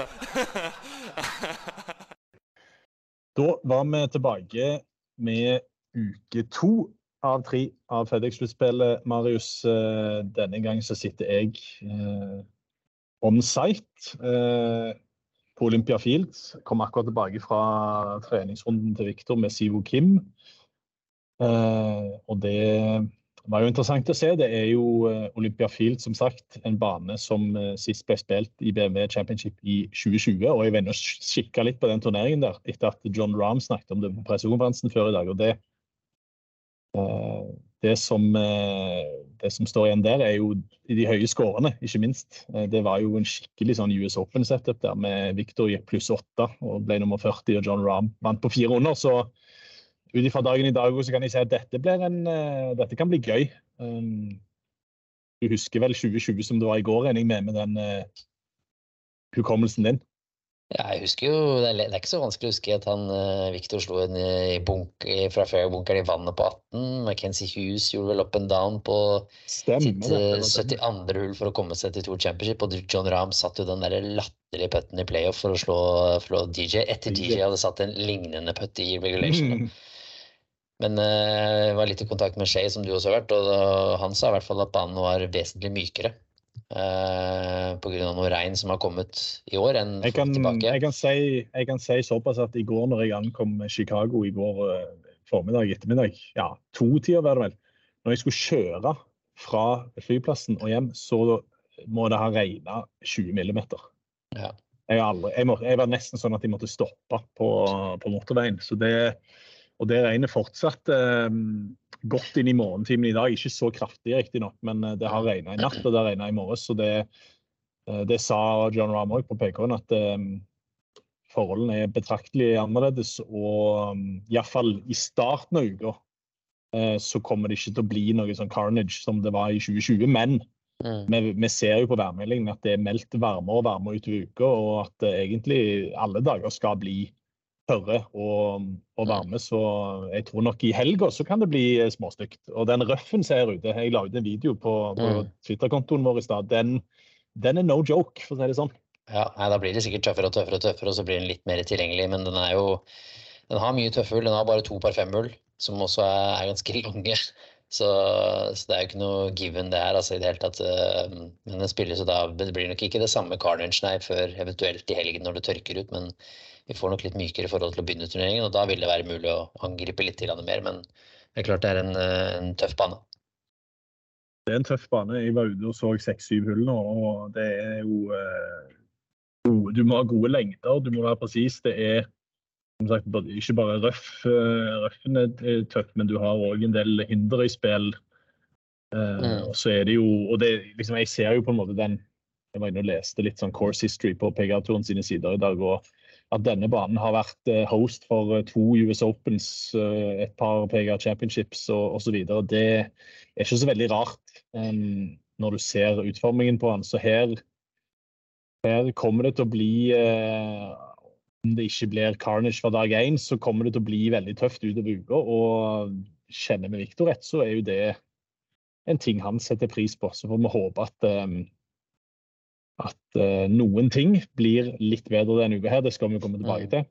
Weed. Da var vi tilbake med uke to av tre av FedEx-sluttspillet. Marius, eh, denne gang så sitter jeg eh, on site eh, på Olympia Field. Kom akkurat tilbake fra treningsrunden til Viktor med Sivo Kim. Eh, og det var jo interessant å se. Det er jo eh, Olympia Field, som sagt, en bane som eh, sist ble spilt i BMW Championship i 2020. Og jeg var inne og litt på den turneringen der etter at John Rahm snakket om det på pressekonferansen før i dag. og det Eh, det som, det som står igjen der, er jo de høye skårene, ikke minst. Det var jo en skikkelig sånn US Open-setup der med Victor gikk pluss åtte og ble nummer 40, og John Rahm vant på fire under. Så ut ifra dagen i dag så kan jeg si at dette, blir en, eh, dette kan bli gøy. Um, Du husker vel 2020 som det var i går, regner jeg med, med den uh, hukommelsen din? Ja, jeg husker jo, det er, ikke så vanskelig å huske at han uh, Victor slo en eh, i bunk, fra fairbunkeren i vannet på 18. McKenzie Hughes gjorde vel up and down på Stemmer sitt det, eh, det. var det. 72. hull for å komme seg til Tour Championship. Og John Rahm satt jo den der latterlige putten i playoff for å slå, slå DJ etter. DJ hadde satt en lignende putt i regulation. Mm. Men eh, jeg var litt i kontakt med Shay, som du også har vært, og han sa i hvert fall at banen var vesentlig mykere. Uh, Pga. noe regn som har kommet i år, enn Jeg kan, tilbake. jeg, kan si, jeg kan si såpass at i går når jeg ankom Chicago i går eh, formiddag, ettermiddag, ja, to-tida var det vel, når jeg skulle kjøre fra flyplassen og hjem, så må det ha regna 20 millimeter. Ja. Jeg, aldri, jeg, må, jeg var nesten sånn at jeg måtte stoppe på, på motorveien. Så det, og det regnet fortsatte eh, godt inn i morgentimen i dag. Ikke så kraftig riktignok, men eh, det har regna i natt og det har regna i morges. Så det, eh, det sa John Rahm òg på PK-en, at forholdene er betraktelig annerledes. Og iallfall i starten av uka eh, så kommer det ikke til å bli noe sånn carnage som det var i 2020. Men Mm. vi, vi ser jo på værmeldingen at det er meldt varmere og varmere utover uka, og at egentlig alle dager skal bli tørre og, være varme. Så jeg tror nok i helga så kan det bli eh, småstygt. Og den røffen som er ute, jeg lagde en video på, på Mm. Twitter-kontoen vår i stad, den, den er no joke, for å si det sånn. Ja, nei, da blir det sikkert tøffere og tøffere og tøffere, og så blir den litt mer tilgjengelig. Men den er jo Den har mye tøffhull. Den har bare to par femhull, som også er, ganske lange. Så, så det er jo ikke noe given det her, altså i det hele tatt. øh, Men den spilles jo da Det blir nok ikke det samme carnage nei, før eventuelt i helgen når det tørker ut, men vi får nok litt mykere forhold til å begynne turneringen, og da vil det være mulig å angripe litt mer. Men det er klart det er en, øh, en tøff bane. Det er en tøff bane. Jeg var ute og så seks-syv hull nå, og det er jo eh, gode, Du må ha gode lengder, du må være presis. Det er som sagt, ikke bare røff, eh, røffen er tøff, men du har òg en del hinder i spill. Eh, Mm. Og så er det jo og det, liksom, Jeg ser jo på en måte den Jeg var inne og leste litt sånn course history på PGA-turen sine sider i dag. og at denne banen har vært eh, host for eh, to US Opens, eh, et par PGA Championships osv. Det er ikke så veldig rart um, når du ser utformingen på den. Så her, her kommer det til å bli uh, Om det ikke blir carnage fra dag én, så kommer det til å bli veldig tøft utover uka. Og kjenner vi Viktor rett, så er jo det en ting han setter pris på. Så får vi håpe at em, at uh, noen ting blir litt bedre denne uka her. Det skal vi komme tilbake til.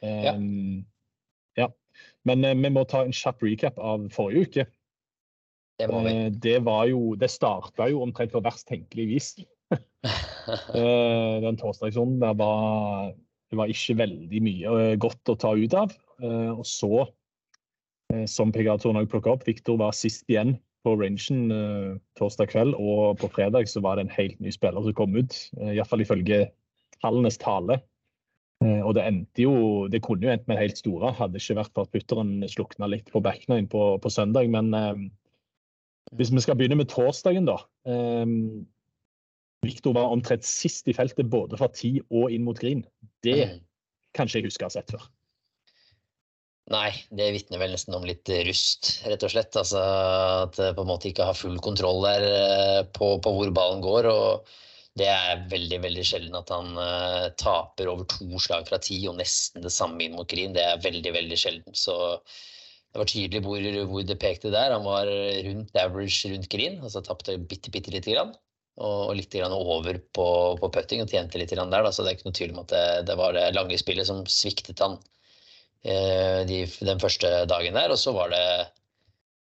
til. Ja. Ja. Men uh, vi må ta en kjapp recap av forrige uke. Det må vi. Uh, Det var jo Det starta jo omtrent på verst tenkelig vis. Eh, Den torsdagsrunden der var det var ikke veldig mye eh, godt å ta ut av. Eh, Og så, eh, som PGA-turen òg plukka opp, Viktor var sist igjen på rangen eh, torsdag kveld, og på fredag så var det en helt ny spiller som kom ut. Eh, Iallfall ifølge tallenes tale. Eh, og det endte jo Det kunne jo endt med en helt store, hadde ikke vært for at putteren slukna litt på backnine på, på søndag. Men eh, hvis vi skal begynne med torsdagen, da. Eh, Viktor var omtrent sist i feltet både fra ti og inn mot green. Det Mm. kan ikke jeg huske å ha sett før. Nei, det vitner vel nesten om litt rust, rett og slett. Altså at det på en måte ikke har full kontroll der eh, på, på hvor ballen går. Og det er veldig, veldig sjelden at han uh, taper over to slag fra ti og nesten det samme inn mot green. Det er veldig, veldig sjelden. Så det var tydelig hvor, hvor det pekte der. Han var rundt average rundt green, altså tapte bitte, bitte lite grann. Og, litt over på, på putting og tjente litt der. Da. Så det er ikke noe tvil om at det, det var det lange spillet som sviktet han eh, de, den første dagen der. Og så var det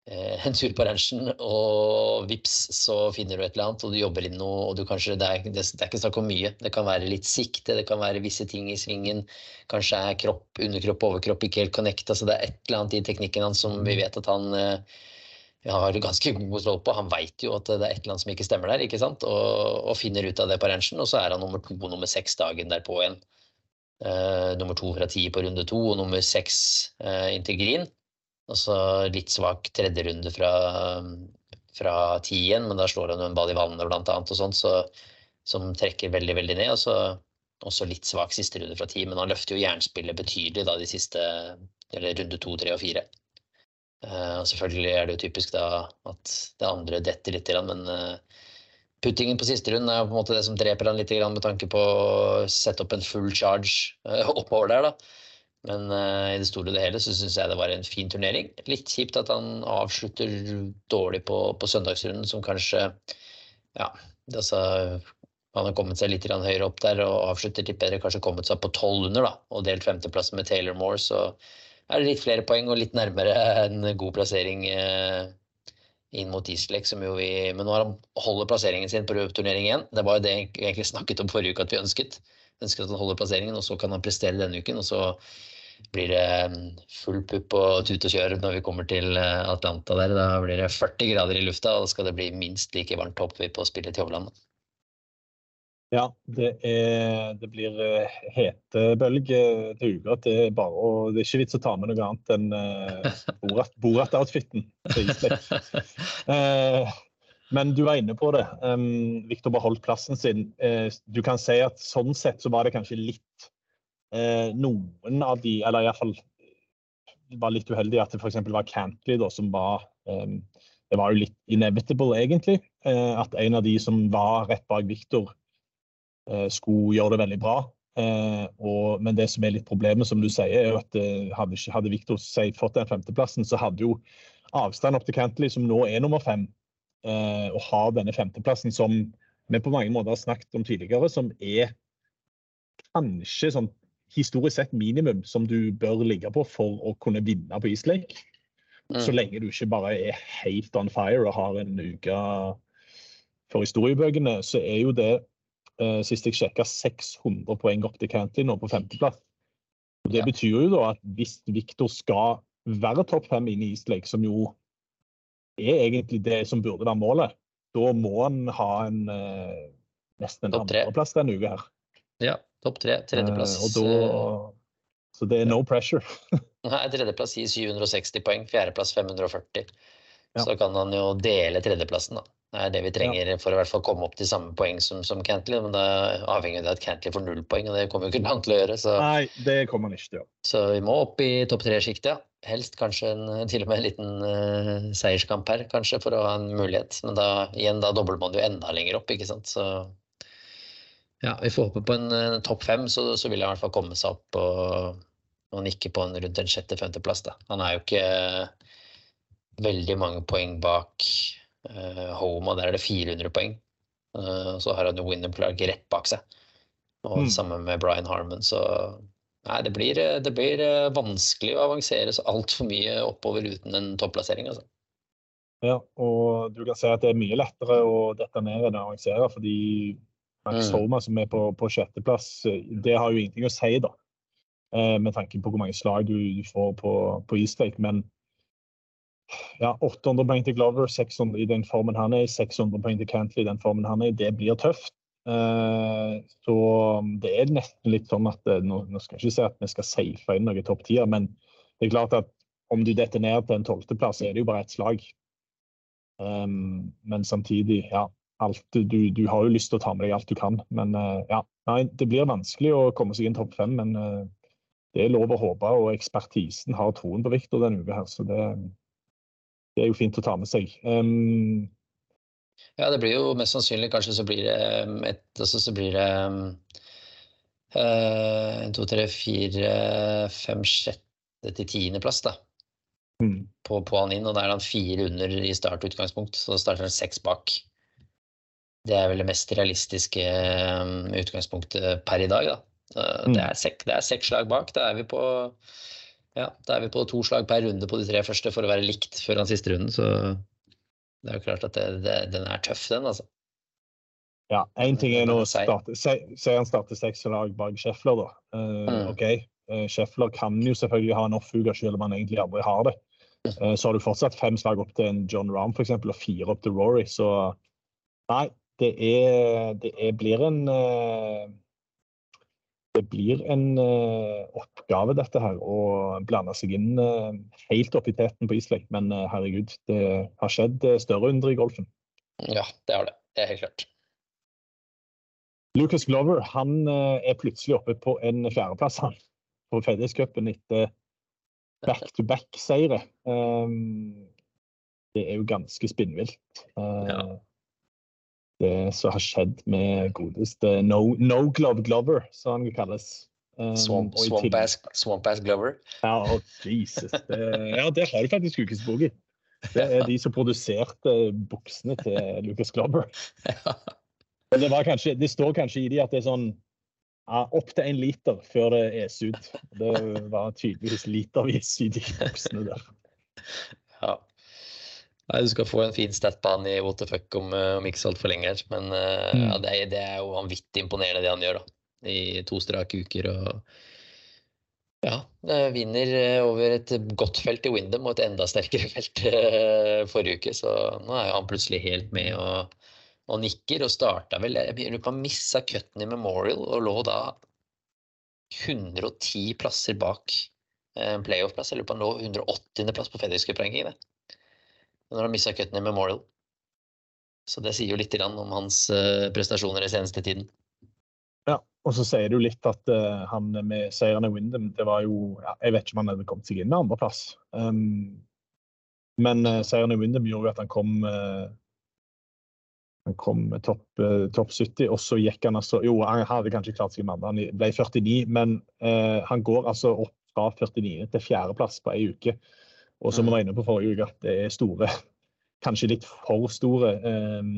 eh, en tur på ranchen, og vips, så finner du et eller annet, og du jobber inn noe, og du kanskje det er, det, er ikke snakk om mye. Det kan være litt sikte, det kan være visse ting i svingen. Kanskje er kropp, underkropp, overkropp ikke helt connecta, så det er et eller annet i teknikken hans som vi vet at han eh, har ganske god kontroll på. Han veit jo at det er et eller annet som ikke stemmer der, ikke sant? Og, og finner ut av det på ranchen, og så er han nummer to og nummer seks dagen derpå igjen. Eh, nummer to fra ti på runde to og nummer seks uh, inn green. Og så litt svak tredje runde fra, fra ti igjen, men da slår han en ball i vannet annet og sånt, så, som trekker veldig, veldig ned. Og så også litt svak siste runde fra ti, men han løfter jo jernspillet betydelig da de siste eller runde to, tre og fire. Uh, selvfølgelig er det jo typisk da at det andre detter litt, men eh, puttingen på siste rund er på en måte det som dreper han litt med tanke på å sette opp en full charge eh, oppover der. da. Men i det store og det hele så syns jeg det var en fin turnering. Litt kjipt at han avslutter dårlig på, på søndagsrunden, som kanskje Ja, altså han har kommet seg litt høyere opp der og avslutter litt bedre, kanskje kommet seg på tolv under da, og delt femteplass med Taylor Moore. så er det litt flere poeng og litt nærmere en god plassering eh, inn mot Islek, som jo vi Men nå holder plasseringen sin på turnering igjen. Det var jo det vi egentlig snakket om forrige uke at vi ønsket. Ønsket at han holder plasseringen, og så kan han prestere denne uken. Og så blir det full pupp og tut og kjør når vi kommer til Atlanta der. Da blir det 40 grader i lufta, og da skal det bli minst like varmt hopper vi på spillet til Hovland. Ja, det, er, det blir eh, hetebølge til uka. Det er bare å, det er ikke vits å ta med noe annet enn uh, Borat-outfiten Borat Uh, men du var inne på det. Um, Viktor beholdt plassen sin. Uh, du kan si at sånn sett så var det kanskje litt uh, Noen av de, eller iallfall var litt uheldig at det f.eks. var Cantley da, som var um, Det var jo litt inevitable, egentlig. at en av de som var rett bak Viktor, skulle gjøre det veldig bra. Eh, og, men det som er litt problemet, som du sier, er at eh, hadde, ikke, hadde Victor Seid fått den femteplassen, så hadde jo avstand opp til Cantley, som nå er nummer fem, eh, og har denne femteplassen som vi på mange måter har snakket om tidligere, som er kanskje sånn historisk sett minimum som du bør ligge på for å kunne vinne på Eastlake. Mm. Så lenge du ikke bare er helt on fire og har en uke for historiebøkene, så er jo det sist jeg sjekka 600 poeng opp til Cantley nå på femteplass. Det ja. betyr jo da at hvis Victor skal være topp fem inne i Eastlake, som jo er egentlig det som burde være målet, da må han ha en uh, nesten en andreplass denne uka her. Ja, topp tre. Tredjeplass. Uh, da, så det er no pressure. Nei, tredjeplass gir 760 poeng, fjerdeplass 540. Ja. Så kan han jo dele tredjeplassen, da. Det er det vi trenger ja. for å i hvert fall komme opp til samme poeng som, som Cantley. Men det avhenger av at Cantley får null poeng, og det kommer jo ikke langt til å gjøre. Så. Nei, det kommer han ikke til å gjøre. Så vi må opp i topp tre-sjiktet, ja. Helst kanskje en, til og med en liten uh, seierskamp her, kanskje, for å ha en mulighet. Men da, igjen, da dobler man jo enda lenger opp, ikke sant. Så ja, vi får håpe på en uh, topp fem, så, så, vil han i hvert fall komme seg opp og, og nikke på en, rundt en sjette-femteplass. Han er jo ikke uh, veldig mange poeng bak Homa, der er det 400 poeng. Uh, så har han jo Winner Clark rett bak seg. Og mm. sammen med Brian Harmon, så Nei, det blir, det blir vanskelig å avansere så altfor mye oppover uten en topplassering, altså. Ja, og du kan si at det er mye lettere å dette ned enn å avansere, fordi Max mm. Homa, som er på, på sjetteplass, det har jo ingenting å si, da. Eh, med tanke på hvor mange slag du, du får på, på Eastlake. Men ja, 800 poeng til Glover, 600 i den formen han er i, 600 poeng til Cantley i den formen han er i. Det blir tøft. Eh, så um, det er nesten litt sånn at nå, nå skal jeg ikke si at vi skal safe inn noen topp tier, men det er klart at om du detter ned til en tolvteplass, er det jo bare ett slag. Um, men samtidig, ja. Alt, du, du, har jo lyst til å ta med deg alt du kan, men uh, ja. Nei, det blir vanskelig å komme seg inn topp fem, men det er lov å håpe. Og ekspertisen har troen på Viktor denne uka her, så det, det, er jo fint å ta med seg. Um, ja, det blir jo mest sannsynlig kanskje så blir det um, et, altså så blir det uh, to, tre, fire, fem, sjette til tiendeplass, da. Mm. På, på, han inn, og da er han fire under i startutgangspunkt, så starter han seks bak. Det er vel det mest realistiske utgangspunktet per i dag, da. Mm. Det, er sek, det er seks slag bak. Da er vi på ja, da er vi på to slag per runde på de tre første for å være likt før den siste runden. Så det er jo klart at det, det, den er tøff, den, altså. Ja, én ting er nå å starte Se han starter seks lag bak Scheffler, da. Uh, mm. OK. Schäffler Scheffler kan jo selvfølgelig ha en off-uke selv om han egentlig aldri har det. Uh, så har du fortsatt fem slag opp til en John Rahm for eksempel, og fire opp til Rory. Så nei, det, er, det er, blir en det blir en uh, oppgave, dette her, å blande seg inn uh, helt opp i teten på Islake. Men uh, herregud, det har skjedd større under i golfen. Ja, det har det. Det er helt klart. Lucas Glover han er plutselig oppe på en fjerdeplass på FedEx-cupen etter back-to-back-seire. Um, det er jo ganske spinnvilt. Ja det som har skjedd med godeste No, no Glove Glover, som han kalles. Um, swamp, swamp, ass, swamp, ass, Glover. Ja, oh, Jesus. Det, ja, det har du faktisk ukesbok i. Det er de som produserte buksene til Lucas Glover. Det, kanskje, det, står kanskje i de at det er sånn ja, opp til en liter før det eser ut. Det var tydeligvis litervis i de buksene der. Nei, Du skal få en fin stat på han i what the fuck om, eh, om ikke så altfor lenge. Men uh, mm. ja, det, det, er, jo vanvittig imponerende det han gjør da, i to strake uker. og ja, vinner eh, over et godt felt i Windham og et enda sterkere felt forrige uke. Så nå er han plutselig helt med og, og nikker. Og starta vel Jeg lurer på han missa cutten i Memorial og lå da 110 plasser bak en playoff-plass. Jeg lurer på han lå 180.-plass på FedEx Cup-rankingen når han mista cutten i Memorial. Så det sier jo litt om hans uh, prestasjoner i seneste tiden. Ja, og så sier jo litt at uh, han med seieren i Windham, det var jo ja, Jeg vet ikke om han hadde kommet seg inn med andreplass. Um, men uh, seieren i Windham gjorde jo at han kom han kom topp top 70, og så gikk han altså Jo, han hadde kanskje klart seg med andre, han ble 49, men han går altså opp fra 49 til fjerdeplass på ei uke. Og som vi var inne på forrige uke, at det er store, kanskje litt for store eh,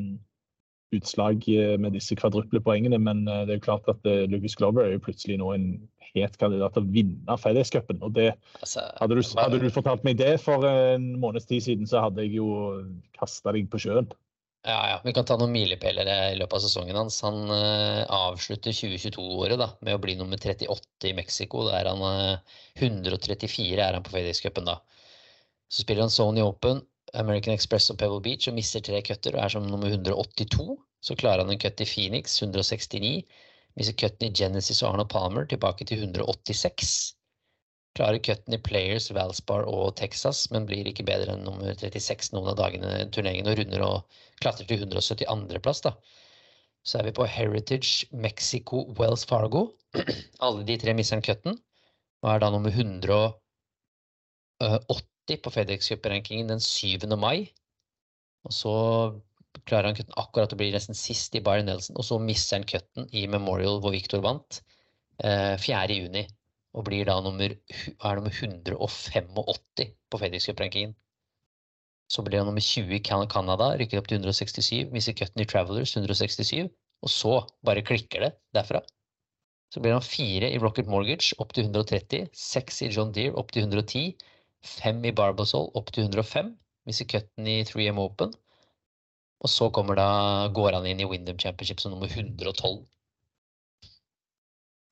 utslag med disse kvadruple poengene. Men eh, det er jo klart at eh, Lucas Glover er jo plutselig nå en het kandidat til å vinne FedEx-cupen. Og det, altså, hadde, du, hadde, du, fortalt meg det for en måneds tid siden, så hadde jeg jo kasta deg på sjøen. Ja, ja. Vi kan ta noen milepæler i løpet av sesongen hans. Han uh, avslutter 2022-året med å bli nummer 38 i Mexico. er han uh, 134 er han på FedEx-cupen da. Så spiller han Sony Open, American Express og Pebble Beach og mister tre cutter og er som nummer 182. Så klarer han en cut i Phoenix, 169. Mister cutten i Genesis og Arnold Palmer, tilbake til 186. Klarer cutten i Players, Valspar og Texas, men blir ikke bedre enn nummer 36 noen av dagene i turneringen og runder og klatrer til 172.-plass. da. Så er vi på Heritage, Mexico, Wells Fargo. Alle de tre mister han cutten og er da nummer 180 på FedEx Cup-rankingen den 7. mai. Og så klarer han cutten akkurat å bli nesten sist i Byron Nelson, og så mister han cutten i Memorial hvor Victor vant, eh, 4. juni. Og blir da nummer, er nummer 185 på FedEx Cup-rankingen. Så blir han nummer 20 i Canada, rykker opp til 167, mister cutten i Travelers, 167. Og så bare klikker det derfra. Så blir han fire i Rocket Mortgage, opp til 130. Seks i John Deere, opp til 110 fem i Barbasol opp til 105, mister cutten i 3M Open. Og så kommer da, går han inn i Windham Championship som nummer 112.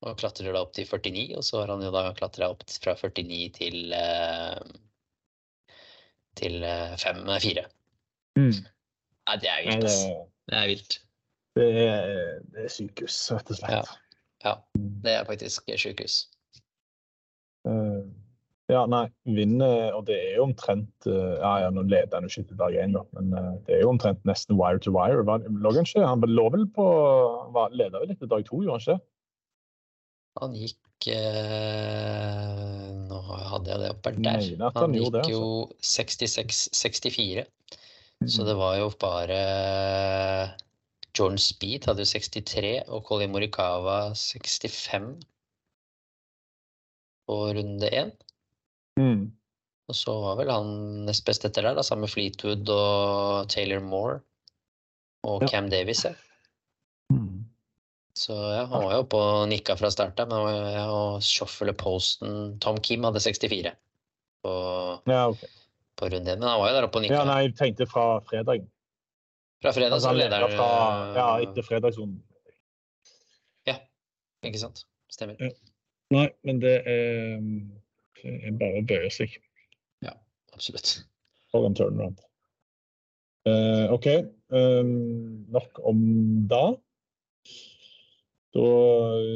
Og klatrer da opp til 49, og så har han jo da klatra opp fra 49 til eh, til eh, fem, nei, fire. Mm. Nei, det er vilt, ass. Det er vilt. det, er, det er sykehus, rett og slett. Ja. Det er faktisk sjukehus. Eh, ja, nei, vinner, og det er jo omtrent eh, Ja, ja, nå leder han jo ikke til dag én, men eh, det er jo omtrent nesten wire to wire. Lå han ikke? Han lå vel på Leda vel etter dag to, gjorde han ikke? Han gikk eh, Nå hadde jeg det oppe der. Nei, han gikk det, jo 66-64, så Mm. det var jo bare Jordan Speed hadde jo 63, og Colin Morikawa 65 på runde én. Mm. Og så var vel han nest best etter der, da, sammen med Fleetwood og Taylor Moore og Ja. Cam Davis. Ja. Mm. Så ja, han var jo oppe og nikka fra start ja, og shuffle Posten Tom Kim hadde 64 på, Ja, okay. på runde men han var jo der oppe og nikka. Ja, nei, jeg tenkte fra fredag. Fra fredag Altså, leder fra Ja, eh, etter fredagsrunden. Ikke sant? Stemmer. Ja. Nei, men det er bare å bøye seg Absolutt. for en turnaround. Uh, OK. um, nok om da. Da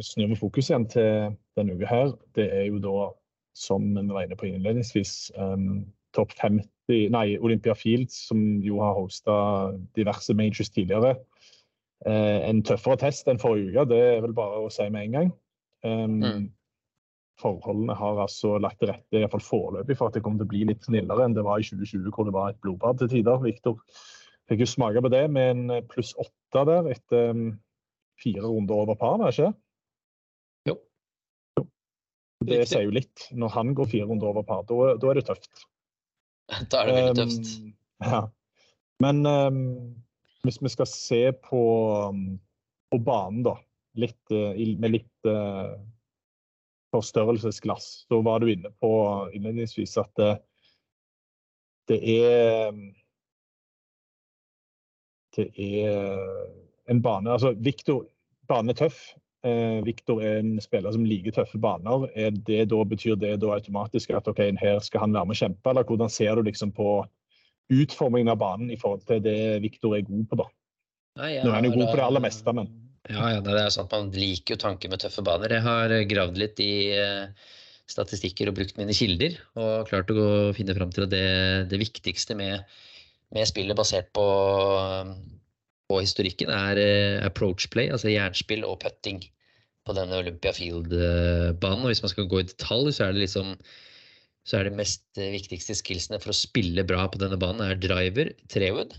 snur vi fokus igjen til denne uka her. Det er jo da, som vi var inne på innledningsvis, um, topp 50 Nei, Olympia Fields, som jo har hosta diverse majors tidligere. Uh, en tøffere test enn forrige uke, det er vel bare å si med en gang. Um, Mm. Forholdene har altså lagt til rette, iallfall foreløpig, for at det kommer til å bli litt snillere enn det var i 2020, hvor det var et blodbad til tider. Victor fikk jo smake på det med en pluss åtte der etter um, fire runder over par, var det ikke? Jo. Det Riktig. sier jo litt. Når han går fire runder over par, da, da er det tøft. Da er det veldig tøft. Um, ja. Men um, hvis vi skal se på, um, på banen, da, litt, uh, med litt uh, forstørrelsesglass, så var du inne på innledningsvis at det, det er Det er en bane Altså, Viktor banen er tøff. Eh, Viktor er en spiller som liker tøffe baner. Er det da, betyr det da automatisk at ok, her skal han være med å kjempe, eller hvordan ser du liksom på utformingen av banen i forhold til det Viktor er god på, da? Nei, ja, Nå er han jo god på det aller meste, men Ja, ja, det er sant. Man liker jo tanken med tøffe baner. Jeg har eh, gravd litt i eh, statistikker og brukt mine kilder, og klart å finne fram til at det, det viktigste med, med spillet basert på, på historikken er eh, approach play, altså jernspill og putting på denne Olympia Field-banen. Og hvis man skal gå i detalj, så er det liksom så er de mest viktigste skillsene for å spille bra på denne banen er driver, trewood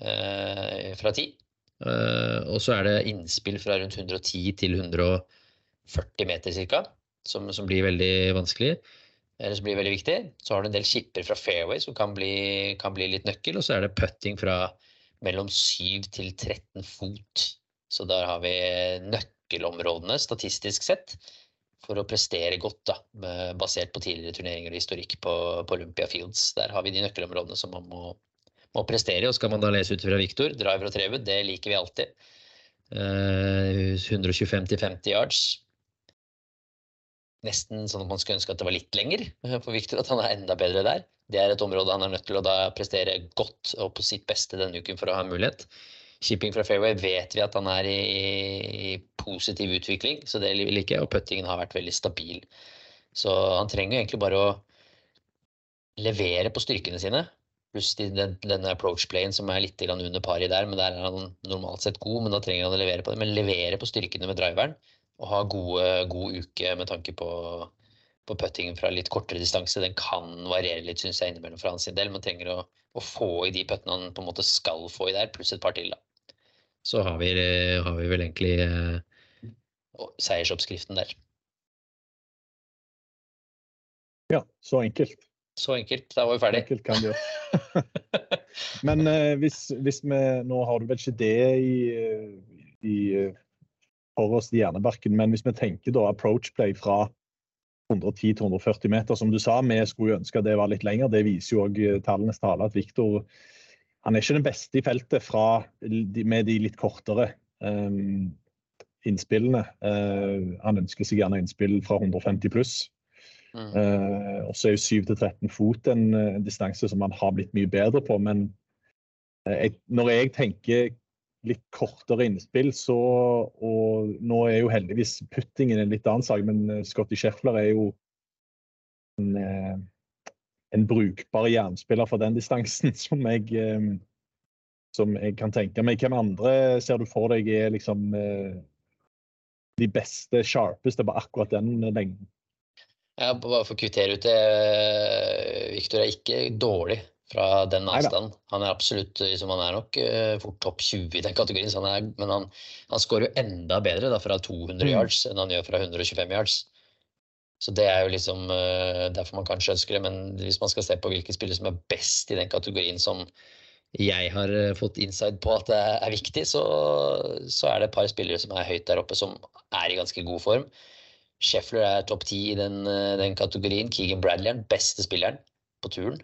eh, fra 10. Eh, og så er det innspill fra rundt 110 til 140 meter ca. Som, som blir veldig vanskelig. Eller som blir veldig viktig. Så har du en del skipper fra fairway som kan bli, kan bli litt nøkkel. Og så er det putting fra mellom 7 til 13 fot. Så der har vi nøkkelområdene statistisk sett for å prestere godt, da, basert på tidligere turneringer og historikk på, på Olympia Fields. Der har vi de nøkkelområdene som man må, må prestere. Og skal man da lese ut fra Viktor, driver og trewood, det liker vi alltid. Eh, 125 til 50 yards. Nesten sånn at man skulle ønske at det var litt lenger eh, for Viktor, at han er enda bedre der. Det er et område han er nødt til å prestere godt og på sitt beste denne uken for å ha en mulighet. Shipping fra fairway vet vi at han er i, i positiv utvikling, så det liker jeg. Og puttingen har vært veldig stabil. Så han trenger egentlig bare å levere på styrkene sine. Pluss den, denne approach-playen som er litt under pari der, men der er han normalt sett god. Men da trenger han å levere på det. Men levere på styrkene med driveren og ha gode, god uke med tanke på, på puttingen fra litt kortere distanse. Den kan variere litt, syns jeg, innimellom for hans del. Man trenger å, å få i de puttene han på en måte skal få i der, pluss et par til, da. Så har vi, har vi vel egentlig eh, seiersoppskriften der. ja, så enkelt. Så enkelt. Da var vi ferdig. Enkelt kan det gjøre. Men eh, hvis, hvis vi Nå har du vel ikke det i, i for oss i hjernebarken, men hvis vi tenker da approach play fra 110 til 140 meter, som du sa, vi skulle ønske det var litt lenger. Det viser jo òg tallenes tale at Viktor han er ikke den beste i feltet fra, med de litt kortere um, innspillene. Uh, han ønsker seg gjerne innspill fra 150 pluss. Mm. Eh, og så er jo 7-13 fot en, eh, en distanse som man har blitt mye bedre på. Men eh, jeg, når jeg tenker litt kortere innspill, så Og nå er jo heldigvis puttingen en litt annen sak, men eh, Scotty Scheffler er jo en, eh, en brukbar jernspiller for den distansen som jeg eh, som jeg kan tenke meg. Hvem andre ser du for deg er liksom eh, de beste, sharpeste på akkurat den lengden? Ja, bare for å kvittere ut det. Viktor Victor er ikke dårlig fra den avstanden. Han er absolutt liksom, Han er nok uh, fort topp 20 i den kategorien, så han er, men han, han scorer jo enda bedre da, fra 200 Mm. yards enn han gjør fra 125 yards. Så det er jo liksom uh, derfor man kanskje ønsker det. Men hvis man skal se på hvilke spillere som er best i den kategorien som jeg har eh, fått inside på at det er viktig, så, så er det et par spillere som er høyt der oppe, som er i ganske god form. Scheffler er topp ti i den, eh, den kategorien. Keegan Bradley er den beste spilleren på turen.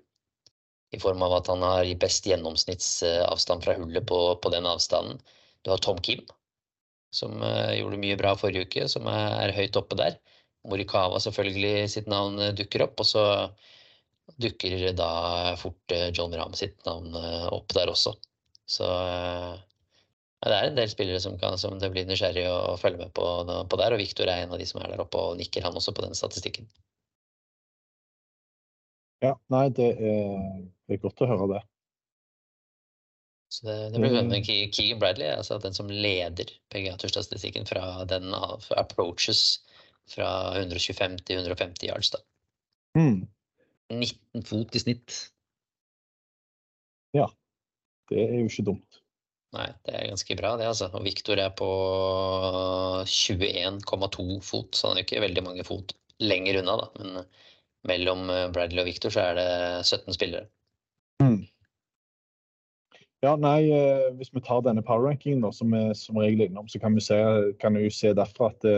I form av at han har best gjennomsnittsavstand fra hullet på, på den avstanden. Du har Tom Kim, som eh, gjorde mye bra forrige uke, som er, høyt oppe der. Morikawa selvfølgelig sitt navn eh, dukker opp, og så dukker da fort John Rahm sitt navn opp der også. Så det er en del spillere som, kan, som det blir nysgjerrig å, følge med på, på der, og Victor er en av de som er der oppe og nikker, han også, på den statistikken. Ja, nei, det er, det er godt å høre det. Så det, det blir spennende. Mm. Keegan Bradley altså den som leder PGA-turstatistikken fra den fra approaches fra 125 til 150 yards. da. Mm, 19 fot i snitt. Ja. det er jo ikke dumt. Nei, det er ganske bra, det, altså. Og Viktor er på 21,2 fot, så han er ikke veldig mange fot lenger unna, da. Men mellom eh, Bradley og Viktor så er det 17 spillere. Mm. Ja, nei, eh, Hvis vi tar denne power rankingen da, som vi som regel er innom, så kan vi se, kan vi se derfra at det,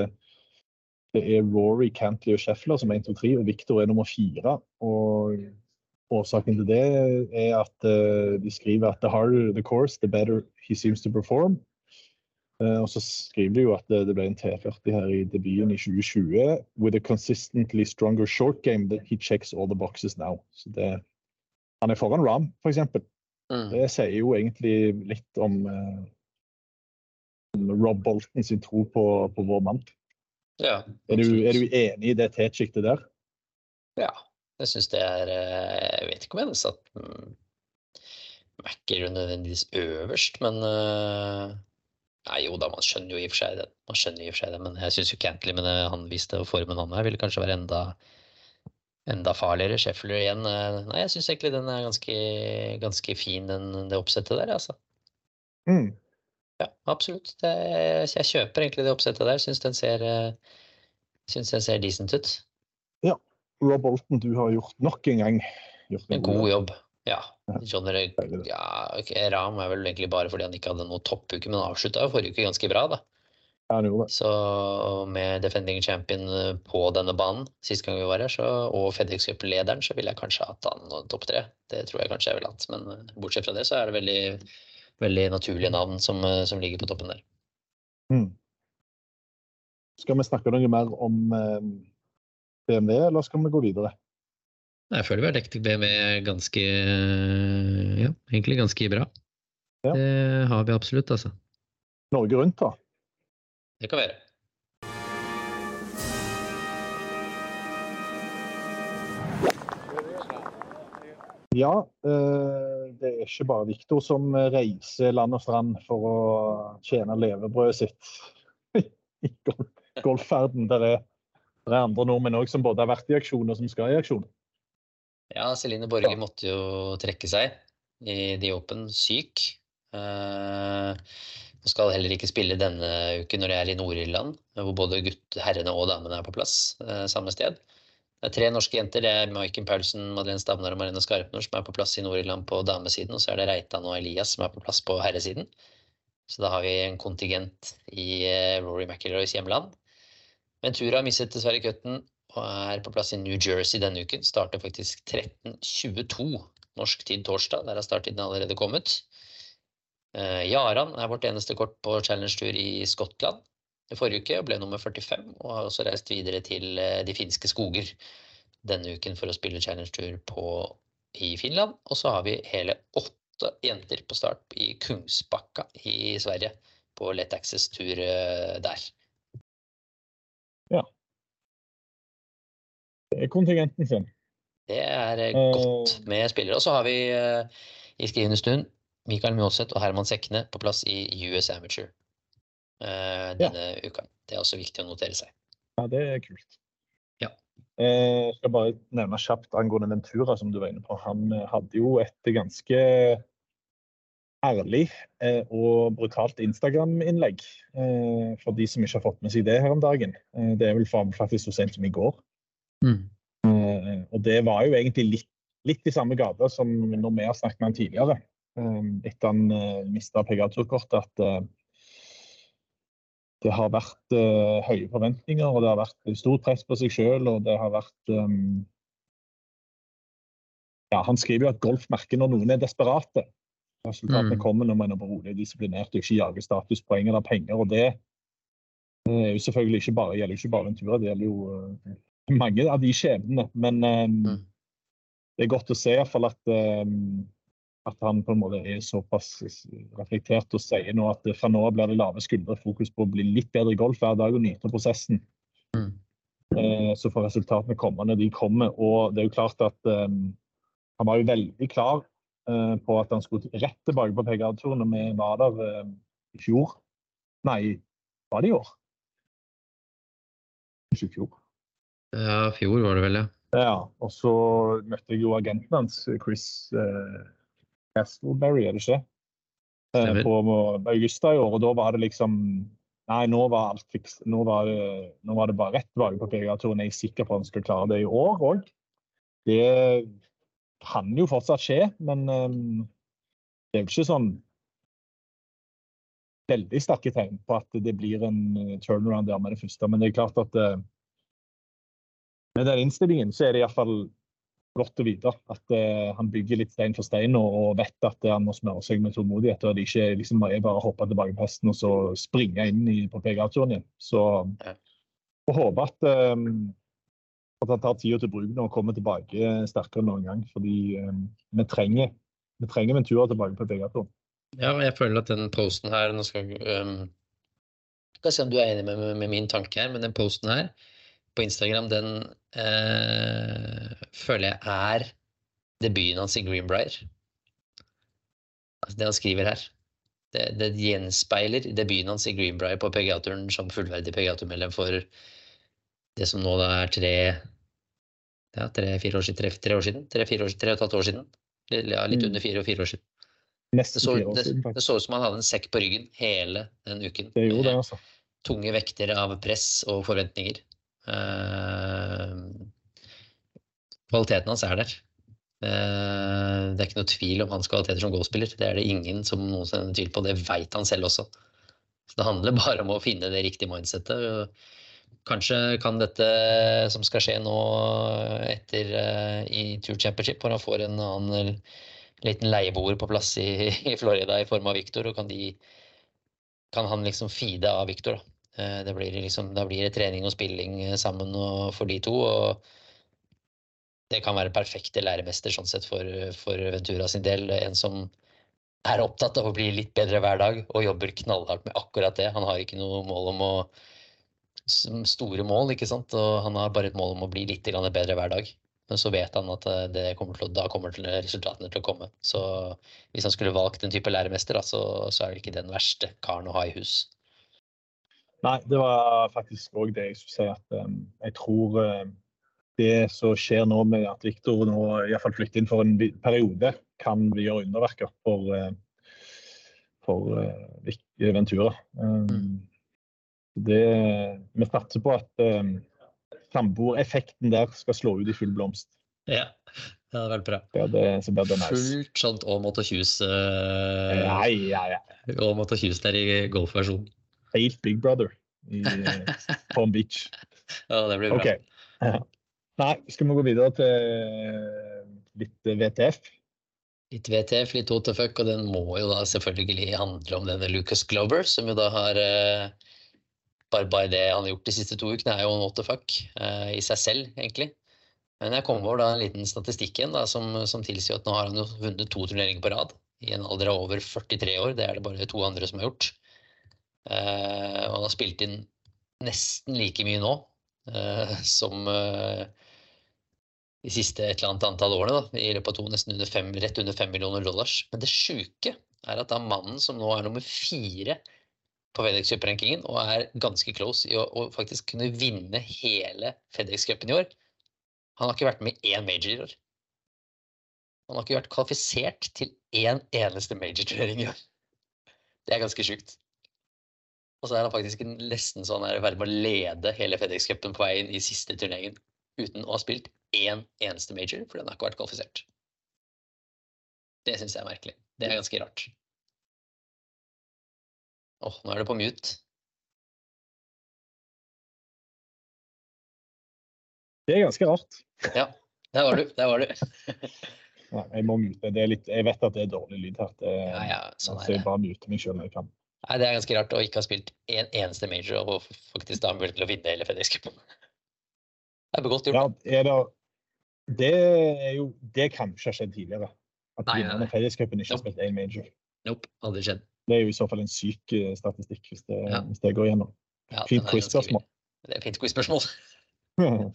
det er Rory, Cantley og Scheffler som er 1, 2, 3, og Victor er nummer fire. Og årsaken til det er at eh, de skriver at the harder the course, the better he seems to perform. Eh, og så skriver de jo at det, ble en T40 her i debuten i 2020. With a consistently stronger short game, that he checks all the boxes now. Så det, han er foran Ram, for eksempel. Mm. Det sier jo egentlig litt om, eh, om Rob Bolton sin tro på, på vår mann. Ja, Er du, er du enig i det T-sjiktet der? Ja, jeg syns det er eh, Jeg vet ikke om jeg hadde satt Mac-er nødvendigvis øverst, men eh, Nei, jo da, man skjønner jo i og for seg det. Man skjønner i og for seg det, men jeg syns jo Cantley med det han viste og formen han er, ville kanskje være enda enda farligere. Sheffler igjen eh, Nei, jeg syns egentlig den er ganske, ganske fin, den, det oppsettet der, altså. Mm. Ja, absolutt. Det, jeg kjøper egentlig det oppsettet der. Syns den ser synes den ser decent ut. Rob Bolton, du har gjort nok en gang gjort En god jobb. Ja. John Deilig ja, okay, Ram er vel egentlig bare fordi han ikke hadde noe toppuke, men avslutta forrige uke ganske bra, da. Ja, han gjorde det. Så med defending champion eh, på denne banen sist gang vi var her, så, og FedEx Cup-lederen, så ville jeg kanskje hatt han topp tre. Det tror jeg kanskje jeg ville hatt. Men eh, bortsett fra det, så er det veldig, veldig naturlige navn som, eh, som ligger på toppen der. Mm. Skal vi snakke noe mer om eh, BMW, eller skal vi gå videre? Jeg føler vi har dekket BMW ganske Ja, egentlig ganske bra. Ja. Det har vi absolutt, altså. Norge Rundt, da. Det kan være. Ja, eh, det er ikke bare Viktor som reiser land og strand for å tjene levebrødet sitt i golfferden. Der er, er andre nordmenn òg som både har vært i aksjon og som skal i aksjon. Ja, Celine Borge måtte jo trekke seg i The Open syk. Hun skal heller ikke spille denne uken når jeg er i Nord-Irland, hvor både gutt, herrene og damene er på plass uh, samme sted. Det er tre norske jenter. Det er Maiken Paulsen, Madeleine Stavnar og Marina Skarpnor som er på plass i Nord-Irland på damesiden, og så er det Reitan og Elias som er på plass på herresiden. Så da har vi en kontingent i eh, Rory McIlroys hjemland. Ventura mistet dessverre cutten og er på plass i New Jersey denne uken. Starter faktisk 13.22 norsk tid torsdag. Der har starttiden allerede kommet. Eh, Jaran er vårt eneste kort på Challenge-tur i Skottland i forrige uke og ble nummer 45, og har også reist videre til eh, de finske skoger. denne uken for å spille Challenge-tur i Finland. Og så har vi hele åtte jenter på start i Kungsbacka i Sverige på Let Access-tur der. Ja. Det er kontingenten sin. Det er godt med spillere. Og så har vi i skrivende stund Mikael Mjåseth og Herman Sekne på plass i US Amateur denne ja. uka. Det er også viktig å notere seg. Ja, det er kult. Ja. Jeg skal bare nevne kjapt angående Ventura, som du var inne på. Han hadde jo et ganske ærlig og brutalt Instagram-innlegg. For de som ikke har fått med seg det her om dagen. Det er vel faktisk så sent som i går. Mm. Og det var jo egentlig litt, litt i samme gate som når vi har snakket med han tidligere. Etter han mista PGA-turkortet, at det har vært høye forventninger, og det har vært stort press på seg sjøl, og det har vært Ja, han skriver jo at golf merker når noen er desperate. Resultatene mm. kommer når man er rolig disiplinert og ikke jager statuspoeng eller penger. og det er jo selvfølgelig ikke bare, gjelder ikke bare Ventura, det gjelder jo uh, mange av de skjebnene. Men um, mm. det er godt å se iallfall at um, at han på en måte er såpass reflektert og sier nå at fra nå av blir det lave skuldre, fokus på å bli litt bedre i golf hver dag og nyte prosessen. Mm. Eh, så får resultatene komme når de kommer. Og det er jo klart at um, han var jo veldig klar uh, på at han skulle rett tilbake på PGA-turen vi var der uh, i fjor. Nei, var det i år? Ikke i fjor. Ja, fjor var det vel, ja. Ja, og så møtte jeg jo agenten hans, Chris uh, Castleberry, er det ikke? Eh, på Augusta i år, og da var det liksom Nei, nå var alt fiks. Nå var det, nå var det bare rett tilbake på PGA-turen. Jeg er sikker på at han skal klare det i år òg. Det kan jo fortsatt skje, men um, det er jo ikke sånn veldig sterke tegn på at det blir en uh, turnaround der med det første. Men det er klart at uh, med den innstillingen så er det iallfall blått å vite at han bygger litt stein for stein og, og vet at han må smøre seg med tålmodighet. og at det ikke liksom, er bare å hoppe tilbake på hesten og så springe inn i, på PGA-turen igjen. Så jeg håpe at, um, at han tar tida til bruk nå og kommer tilbake sterkere enn noen gang. Fordi um, vi trenger vi trenger Ventura tilbake på PGA-turen. Ja, jeg føler at den posten her nå skal, um, skal se om du er enig med, med, med min tanke her, men den posten her på Instagram, den uh, føler jeg er debuten hans i Greenbrier. Altså det han skriver her. Det, det gjenspeiler debuten hans i Greenbrier på PGA-turen som fullverdig PGA-turmedlem for det som nå er tre ja, tre-fire år siden. Tre, tre år siden? Tre-fire år, tre og et halvt år siden. Ja, litt mm. under fire og fire år siden. Det så, det, det så ut som han hadde en sekk på ryggen hele den uken. Det gjorde det, altså. Tunge vekter av press og forventninger. Uh, kvaliteten hans er der. Uh, det er ikke noe tvil om hans kvaliteter som golfspiller. Det er det ingen som noensinne tviler på. Det veit han selv også. Så det handler bare om å finne det riktige mindsettet. Kanskje kan dette som skal skje nå etter uh, i Tour Championship, hvor han får en annen liten leieboer på plass i, i Florida i form av Victor, og kan, de, kan han liksom feede av Victor. Da. Eh, det blir liksom, da blir det trening og spilling sammen sammen for de to. og Det kan være perfekte læremester sånn sett for, for Ventura sin del. En som er opptatt av å bli litt bedre hver dag og jobber knallhardt med akkurat det. Han har ikke noe mål om å store mål, ikke sant? og han har bare et mål om å bli litt bedre hver dag. Men så vet han at eh, kommer til, da kommer til resultatene til å komme. Så hvis han skulle valgt en type læremester, da, så, så er det ikke den verste karen å ha i hus. Nei, det var faktisk òg det jeg skulle si. At um, jeg tror uh, det som skjer nå med at Viktor nå iallfall flytter inn for en periode, kan vi gjøre underverker for, uh, for uh, Ventura. Um, mm. Det, vi satser på at um, samboereffekten der skal slå ut i full blomst. Ja, det hadde vært bra. Ja, det, så blir det nice. Fullt sånt Aamodt og Kjus uh, ja, ja, ja. Aamodt og Kjus der i golfversjonen helt Big Brother i eh, Palm Beach. Ja, det blir bra. Okay. Nei, skal vi gå videre til eh, litt VTF? Litt VTF, litt what the fuck, og den må jo da selvfølgelig handle om denne Lucas Glover, som jo da har eh, bare, bare, det han har gjort de siste to ukene, er jo what the fuck i seg selv, egentlig. Men jeg kom over da en liten statistikk igjen da, som, som tilsier at nå har han jo vunnet to turneringer på rad i en alder av over 43 år. Det er det bare to andre som har gjort. Eh, og han har spilt inn nesten like mye nå eh, som eh, de siste et eller annet antall årene. Da, I løpet av to, nesten under fem, rett under fem millioner dollars. Men det sjuke er at da mannen som nå er nummer fire på FedEx Cup-rankingen og er ganske close i å, å faktisk kunne vinne hele FedEx Cupen i år, han har ikke vært med i én major i år. Han har ikke vært kvalifisert til én eneste major-turnering i år. Det er ganske sjukt. Og så er han faktisk nesten sånn i ferd med å lede hele FedEx-cupen på vei inn i siste turneringen uten å ha spilt én eneste major, fordi han har ikke vært kvalifisert. Det syns jeg er merkelig. Det er ganske rart. Åh, nå er det på mute. Det er ganske rart. Ja, der var du. Der var du. Nei, jeg må mute. Det er litt, jeg vet at det er dårlig lyd her. Det, Ja, ja, sånn så jeg det. bare muter meg sjøl når jeg kan. Nei, det er ganske rart å ikke ha spilt en eneste major og faktisk da mulighet til å vinne hele FedEx-cupen. Det er Ja, gjort. er det Det er jo Det kan ikke ha skjedd tidligere. At vinneren av FedEx-cupen ikke har Nope. spilt én major. Nope, aldri skjedd. Det er jo i så fall en syk eh, statistikk, hvis det, Ja. hvis det går gjennom. Ja, Fint quiz-spørsmål. Det er fint quiz-spørsmål.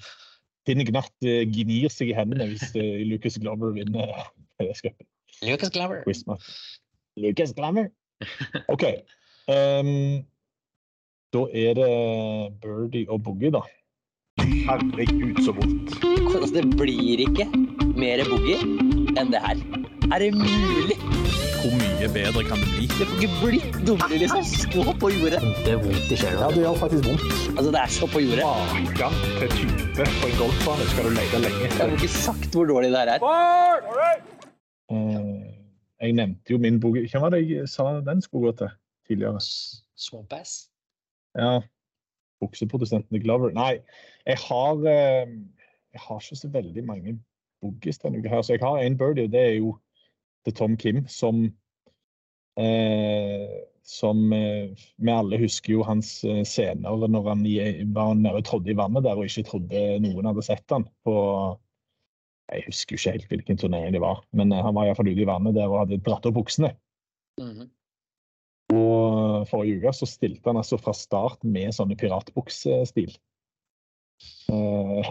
Finn Gnatt eh, gnir seg i hendene hvis eh, Lucas Glover vinner FedEx-cupen. Lucas Glover. Lucas Glover. OK. Um, da er det Birdie og Boogie, da. Herregud, så vondt. Altså, det blir ikke mer boogie enn det her. Er det mulig? Hvor mye bedre kan det bli? Det får ikke blitt dummere, liksom. Så på jordet. Det er vondt i sjela. Ja, det gjør faktisk vondt. Altså, det er så på jordet. Maken til type på en golfbane skal du lete lenge Jeg har får ikke sagt hvor dårlig det her er. Eh, jeg nevnte jo min bok Hvem var det jeg sa den skulle gå til tidligere? Swampass? Ja, bukseprodusenten Glover. Nei, jeg har eh, Jeg har ikke så veldig mange boogies denne uka her. Så jeg har en birdie, og det er jo til Tom Kim, som eh, Som eh, vi alle husker jo hans eh, scener når han var nede og trådde i vannet der og ikke trodde noen hadde sett han på Jeg husker jo ikke helt hvilken turnering det var, men eh, han var iallfall ute i vannet der og hadde dratt opp buksene. Mhm. Og forrige uke så stilte han altså fra start med sånne piratbuksestil. Eh,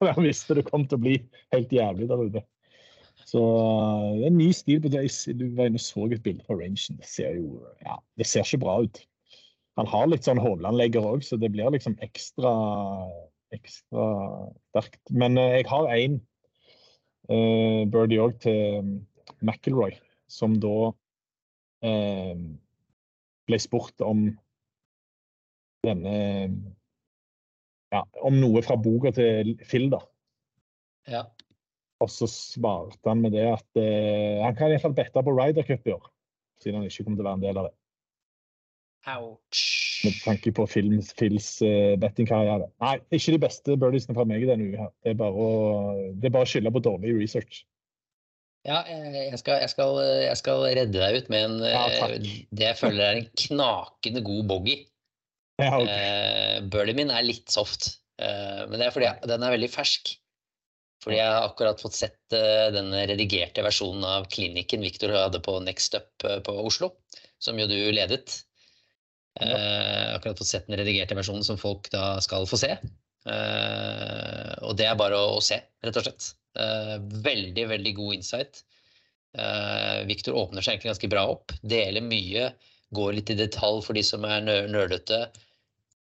jeg visste det kom til å bli helt jævlig der ute. Så eh, det er en ny stil på det. Du var inne og så et bilde på rangen. Det ser jo ja, det ser ikke bra ut. Han har litt sånn hovlandlegger òg, så det blir liksom ekstra ekstra sterkt. Men eh, jeg har én uh, birdie òg til um, McIlroy, som da uh, ble spurt om denne ja, Om noe fra boka til Phil, da. Ja. Og så svarte han med det at eh, han kan iallfall bette på Ryder Cup i år. Siden han ikke kommer til å være en del av det. Ouch. Med tanke på Phils, Phils uh, bettingkarriere. Nei, ikke de beste birdiesene fra meg denne uka. Det er bare å, det er bare å skylde på dårlig research. Ja, jeg jeg skal, jeg, skal, jeg skal redde deg ut med en, Ja, eh, det jeg føler er en knakende god boggy. Ja, okay. Eh, min er litt soft, eh, men det er fordi jeg, den er veldig fersk. Fordi jeg har akkurat fått sett eh, den redigerte versjonen av klinikken Viktor hadde på Next Up eh, på Oslo, som jo du ledet. Ja. akkurat fått sett den redigerte versjonen som folk da skal få se. Eh, og det er bare å, å se, rett og slett. Eh, veldig, veldig god insight. Viktor åpner seg egentlig ganske bra opp. Deler mye, går litt i detalj for de som er nerdete.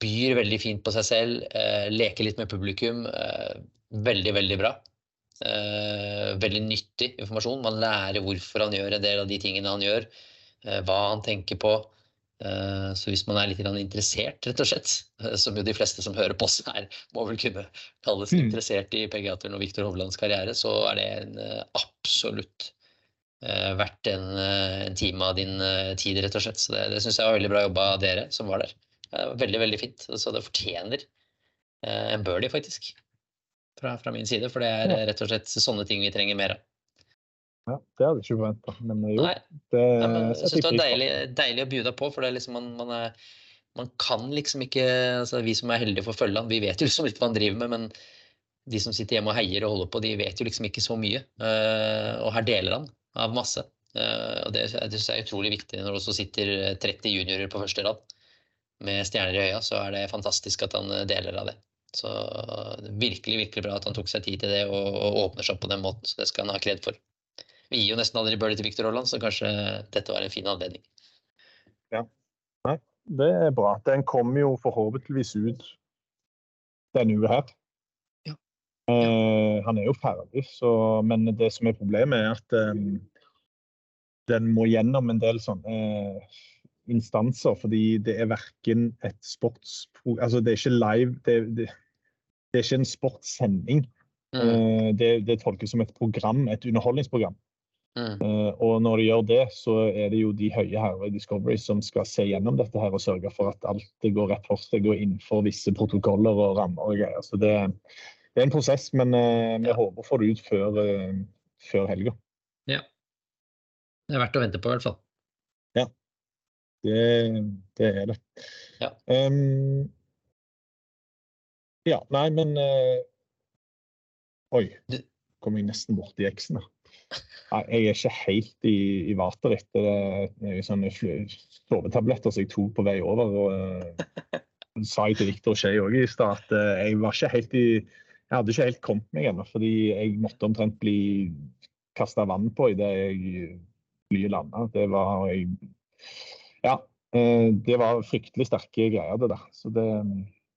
Byr veldig fint på seg selv, eh, leker litt med publikum. Veldig, veldig bra. Eh, veldig nyttig informasjon. Man lærer hvorfor han gjør en del av de tingene han gjør. Eh, hva han tenker på. Eh, Så hvis man er litt interessert, rett og slett, eh, som jo de fleste som hører på oss her, må vel kunne kalles Mm. interessert i PGA-turen og Viktor Hovlands karriere, så er det en eh, absolutt eh, verdt en, en time av din tid, rett og slett. Så det, det syns jeg var veldig bra jobba av dere som var der. Veldig, veldig fint. Så det fortjener en birdie, faktisk. Fra, fra min side, for det er Ja. rett og slett sånne ting vi trenger mer av. Ja, det hadde jeg ikke forventa. Men jo, Nei, det Nei, men jeg syns det var deilig, deilig å by deg på, for det er liksom man, man, er, man kan liksom ikke altså Vi som er heldige for å følge han, vi vet jo liksom litt hva han driver med, men de som sitter hjemme og heier og holder på, de vet jo liksom ikke så mye. Eh, og her deler han av masse. Eh, og det, det synes jeg er utrolig viktig når det også sitter 30 juniorer på første rad med stjerner i øya, så er det fantastisk at han deler av det. Så virkelig, virkelig bra at han tok seg tid til det og, og åpner seg opp på den måten. Så det skal han ha kred for. Vi gir jo nesten aldri birdie til Viktor Aaland, så kanskje dette var en fin anledning. Ja, Det er bra. Den kommer jo forhåpentligvis ut denne uka her. Ja. Eh, han er jo ferdig, så, men det som er problemet, er at eh, den må gjennom en del sånne eh, instanser. Fordi det er verken et sports... Altså, det er ikke live. Det, det, det er ikke en sportssending. Mm. Eh, det, det tolkes som et program, et underholdningsprogram. Mm. Eh, og når de gjør det, så er det jo de høye herrer i Discovery som skal se gjennom dette her og sørge for at alt det går rett for seg og innenfor visse protokoller og rammer og greier. Så det, det er en prosess, men eh, vi Ja. håper å få det ut før, uh, helga. Det er verdt å vente på, i hvert fall. Det, det er det. Ja. Um, ja, nei, men uh, Oi, kom jeg nesten borti eksen da. Jeg er ikke helt i, i vater etter det. jo sånne sovetabletter som jeg tok på vei over. og uh, sa jeg til Viktor Skei òg i stad at uh, jeg var ikke helt i Jeg hadde ikke helt kommet meg ennå, fordi jeg måtte omtrent bli kasta vann på idet jeg flyet landa. Det var jeg Ja. eh, Det var fryktelig sterke greier, det der. Så det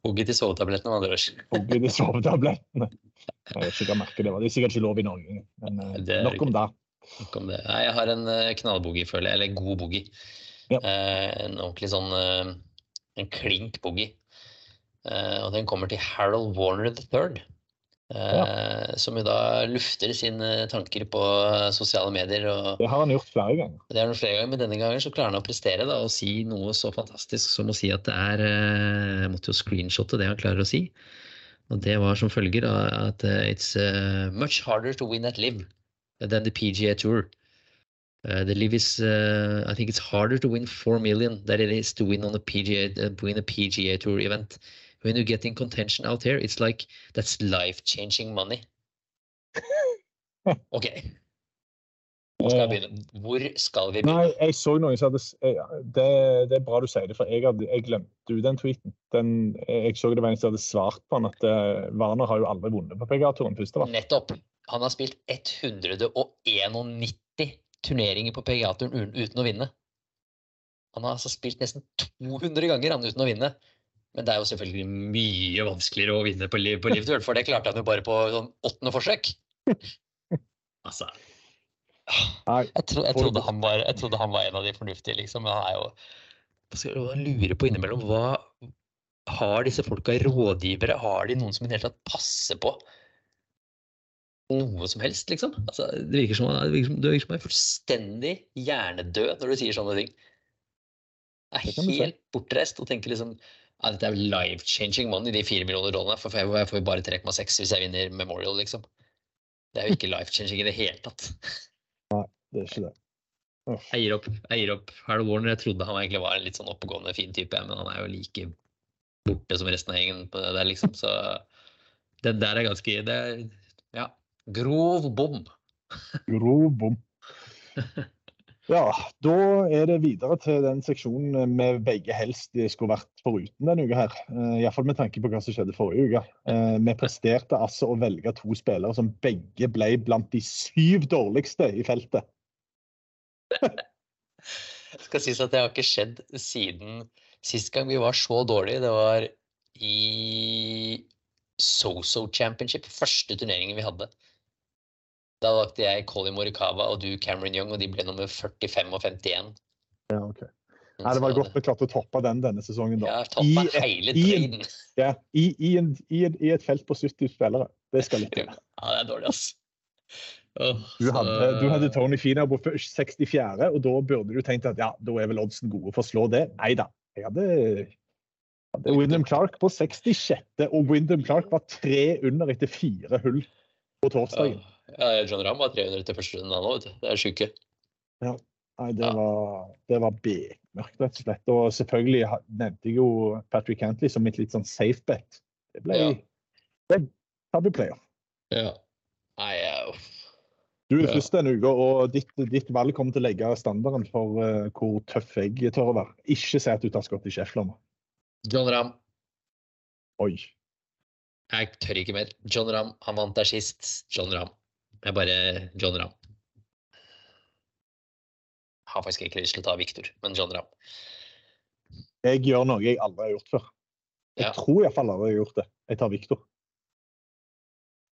Hugget i sovetablettene, med andre ord. Hogg i sovetablettene. Jeg vet ikke hva merket det var. Det er sikkert ikke lov i Norge. Men eh, nok om det. Nok om det. Nei, jeg har en uh, knallboogie, føler jeg. Eller god boogie. Ja. Eh, en ordentlig sånn eh, En klink boogie. Eh, og den kommer til Harold Warner III. Eh, Som jo da lufter sine tanker på sosiale medier. og Det har han gjort flere ganger. Det har han gjort flere ganger, men denne gangen så klarer han å prestere da, og si noe så fantastisk som å si at det er eh, Jeg måtte jo screenshotte det han klarer å si. Og det var som følger da, at eh, it's much harder to win at live than the PGA Tour. Uh, the live is uh, I think it's harder to win four million than it is to win on a PGA win a PGA Tour event. When you get in contention out here, it's like that's life changing money. Ok, hvor skal Eh? Hvor skal vi begynne? Nei, jeg så noen som hadde eh, det, det er bra du sier det, for jeg, hadde, jeg glemte jo den tweeten. Den, jeg så det var en som hadde svart på den, at uh, Warner har jo aldri vunnet på PGA-turen Nettopp. Han har spilt 191 turneringer på PGA-turen uten å vinne. Han har altså spilt nesten 200 ganger han uten å vinne. Men det er jo selvfølgelig mye vanskeligere å vinne på, liv, på Liv for det klarte han jo bare på sånn åttende forsøk. Altså jeg, tro, jeg, trodde han var, jeg trodde han var en av de fornuftige, liksom. Men han er jo Hva skal jeg lure på innimellom? Hva har disse folka rådgivere? Har de noen som i det hele tatt passer på noe som helst, liksom? Altså, det virker som han er fullstendig hjernedød når du sier sånne ting. Jeg er du helt bortreist og tenker liksom ja, dette er life-changing money, de fire millioner dollarene. For jeg jeg får jo bare 3,6 hvis jeg vinner Memorial, liksom. Det er jo ikke life-changing i det hele tatt. Nei, det er ikke det. Uff. Jeg gir opp. Jeg gir opp. Harold Warner, jeg trodde han egentlig var en litt sånn oppegående, fin type, men han er jo like borte som resten av gjengen på det der, liksom. Så den der er ganske Det er ja, grov bom. Grov bom. Ja, da er det videre til den seksjonen vi begge helst skulle vært foruten denne uka her. Eh, Iallfall med tanke på hva som skjedde forrige uke. Eh, Vi presterte altså å velge to spillere som begge ble blant de syv dårligste i feltet. Det skal sies at det har ikke skjedd siden sist gang vi var så dårlige. Det var i SoSo Championship, første turneringen vi hadde. Da valgte jeg Colin Morikawa og du Cameron Young, og de ble nummer 45 og 51. Ja, ok. Nei, det var godt vi klarte å toppe den denne sesongen. Da. Ja, et- hele i. Ja, i, i, en, i, et felt på 70 spillere. Det skal litt til. Ja, det er dårlig, altså. Oh, Du så- hadde, du hadde Tony Fina på 64., og da burde du tenkt at ja, da er vel oddsen gode for å slå det. Nei da. Jeg hadde, hadde Wyndham Clark på 66., og Wyndham Clark var tre under etter fire hull på torsdagen. Ja, John Ramm var 300 til første runde, han òg, vet du. Det er sjuke. Nei, det Ja. var, det var bekmørkt, rett og slett. Og selvfølgelig nevnte jeg jo Patrick Cantley som et litt sånn safe bet. Det ble, Ja. det her blir playoff. Ja. Nei, uff. Du er Ja. først denne uka, og ditt, ditt valg kommer til å legge standarden for uh, hvor tøff jeg tør å være. Ikke si at du tar Scotty Scheffler nå. John Ramm. Oi. Jeg tør ikke mer. John Ramm, Han vant der sist. John Rahm. er bare John Ramm. Har faktisk ikke lyst til å ta Victor, men John Ramm. Jeg gjør noe jeg aldri har gjort før. Jeg Ja. tror iallfall aldri jeg har gjort det. Jeg tar Victor.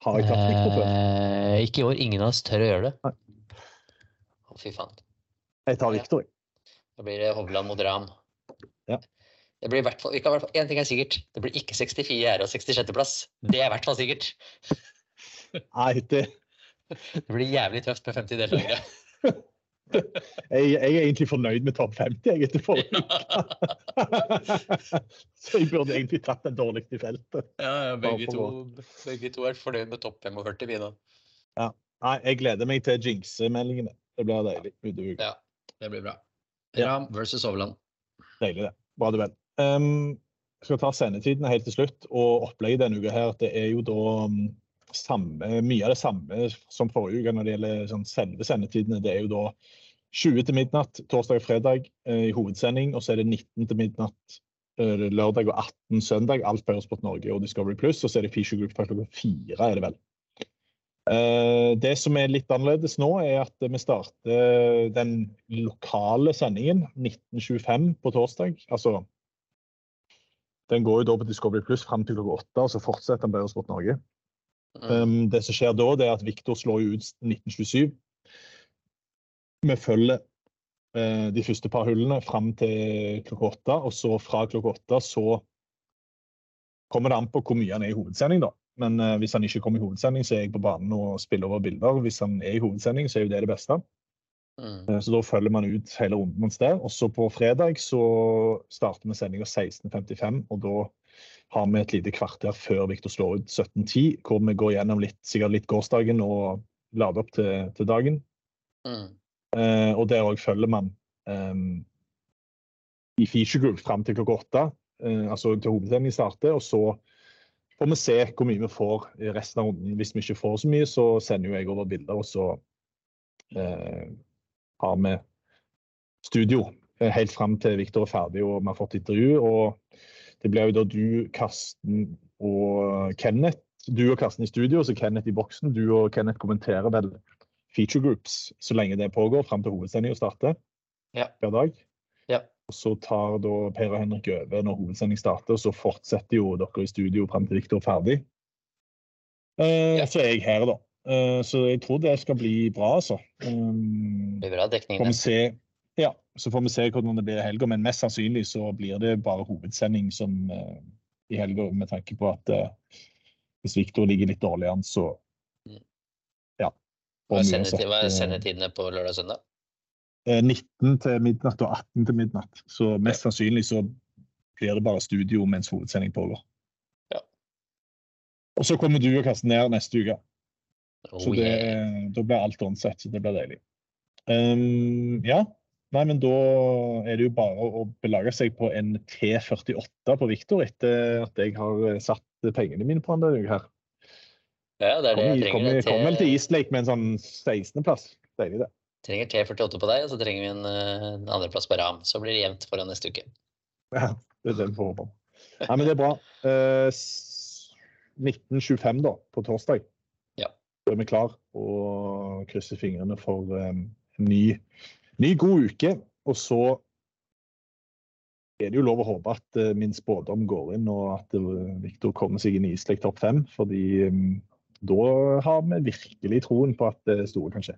Har jeg tatt Victor før? Eh, ikke i år. Ingen av oss tør å gjøre det. Nei. Å, fy faen. Jeg tar Viktor, Victor, jeg. Da blir det Hovland mot Rahm. Ja. Det blir i hvert fall, vi kan i hvert fall, En ting er sikkert. Det blir ikke 64 ære og 66.-plass. Det er i hvert fall sikkert. Nei, det, Det blir jævlig tøft med 50 deltakere. jeg, jeg er egentlig fornøyd med topp 50 jeg, etter forrige uke. Så jeg burde egentlig tatt den dårligste i feltet. Ja, ja, begge, to, begge to er fornøyd med topp 45, vi nå. Nei, jeg gleder meg til jinx-meldingene. Det blir deilig. Ja. Det blir bra. Ram versus Overland. Deilig, det. Bra du vel. Um, skal ta sendetidene helt til slutt. Og opplegget denne uka her, det er jo da um, samme, mye av det samme som forrige uke når det gjelder sånn selve sendetidene. Det er jo da 20 til midnatt torsdag og fredag eh, i hovedsending, og så er det 19 til midnatt eh, lørdag og 18 søndag. Alt på Eurosport Norge og Discovery Pluss. Og så er det Feature Group fra klokka fire, er det vel. Eh, Det som er litt annerledes nå, er at vi starter den lokale sendingen 1925 på torsdag. Altså Den går jo da på Discovery Pluss fram til klokka åtte, og så fortsetter den på Eurosport Norge. Um, det som skjer da, det er at Viktor slår ut 1927. Vi følger uh, de første par hullene fram til klokka åtte, og så fra klokka åtte så kommer det an på hvor mye han er i hovedsending, da. Men uh, hvis han ikke kommer i hovedsending, så er jeg på banen og spiller over bilder. Hvis han er i hovedsending, så er jo det det beste. Mm. Uh, Så da følger man ut hele runden hans der. Og så på fredag så starter vi sendinga 16.55, og da har vi et lite kvarter før Viktor slår ut 17.10, hvor vi går gjennom litt, sikkert litt gårsdagen og lader opp til, til dagen. Mm. Eh, og der òg følger man eh, i feature group fram til klokka åtte, eh, altså til hovedsendingen starter. Og så får vi se hvor mye vi får i resten av runden. Hvis vi ikke får så mye, så sender jeg over bilder, og så eh, har vi studio eh, helt fram til Viktor er ferdig og vi har fått intervju. Og det blir jo da du, Karsten og Kenneth. Du og Karsten i studio, så Kenneth i boksen. Du og Kenneth kommenterer vel feature groups så lenge det pågår, fram til hovedsendinga starter Ja. hver dag. Ja. Og så tar da Per og Henrik over når hovedsending starter, og så fortsetter jo dere i studio fram til Viktor er ferdig. Uh, Ja. Så er jeg her, da. Uh, så jeg tror det skal bli bra, altså. Um, Det blir bra dekning. det. se, ja, så får vi se hvordan det blir i helga, men mest sannsynlig så blir det bare hovedsending som uh, i helga, med tanke på at uh, hvis Viktor ligger litt dårlig an, så Mm. ja. Hva er sendetid- hva er eh, sendetidene på lørdag og søndag? eh, 19 til midnatt og 18 til midnatt. Så mest sannsynlig så blir det bare studio mens hovedsending pågår. Ja. Og så kommer du og Karsten ned neste uke. Så Oh, det, yeah. da blir alt onsett, så det blir deilig. Um, ja, nei, men da er det jo bare å belage seg på en T48 på Viktor etter at jeg har eh, satt pengene mine på han denne uka her. ja, det er det Kommer jeg trenger. kom vel til Eastlake East Lake med en sånn 16.-plass. Deilig, det. trenger T48 på deg, og så trenger vi en uh, en andreplass på Ram. Så blir det jevnt foran neste uke. Ja, det er det vi får håpe. Nei, men det er bra. Eh, 1925 da, på torsdag. Ja. Da er vi klar og krysser fingrene for um, en ny, ny god uke. Og så er det jo lov å håpe at eh, min spådom går inn, og at eh, Viktor kommer seg inn i Islek topp fem. Fordi eh, da har vi virkelig troen på at det store kan skje.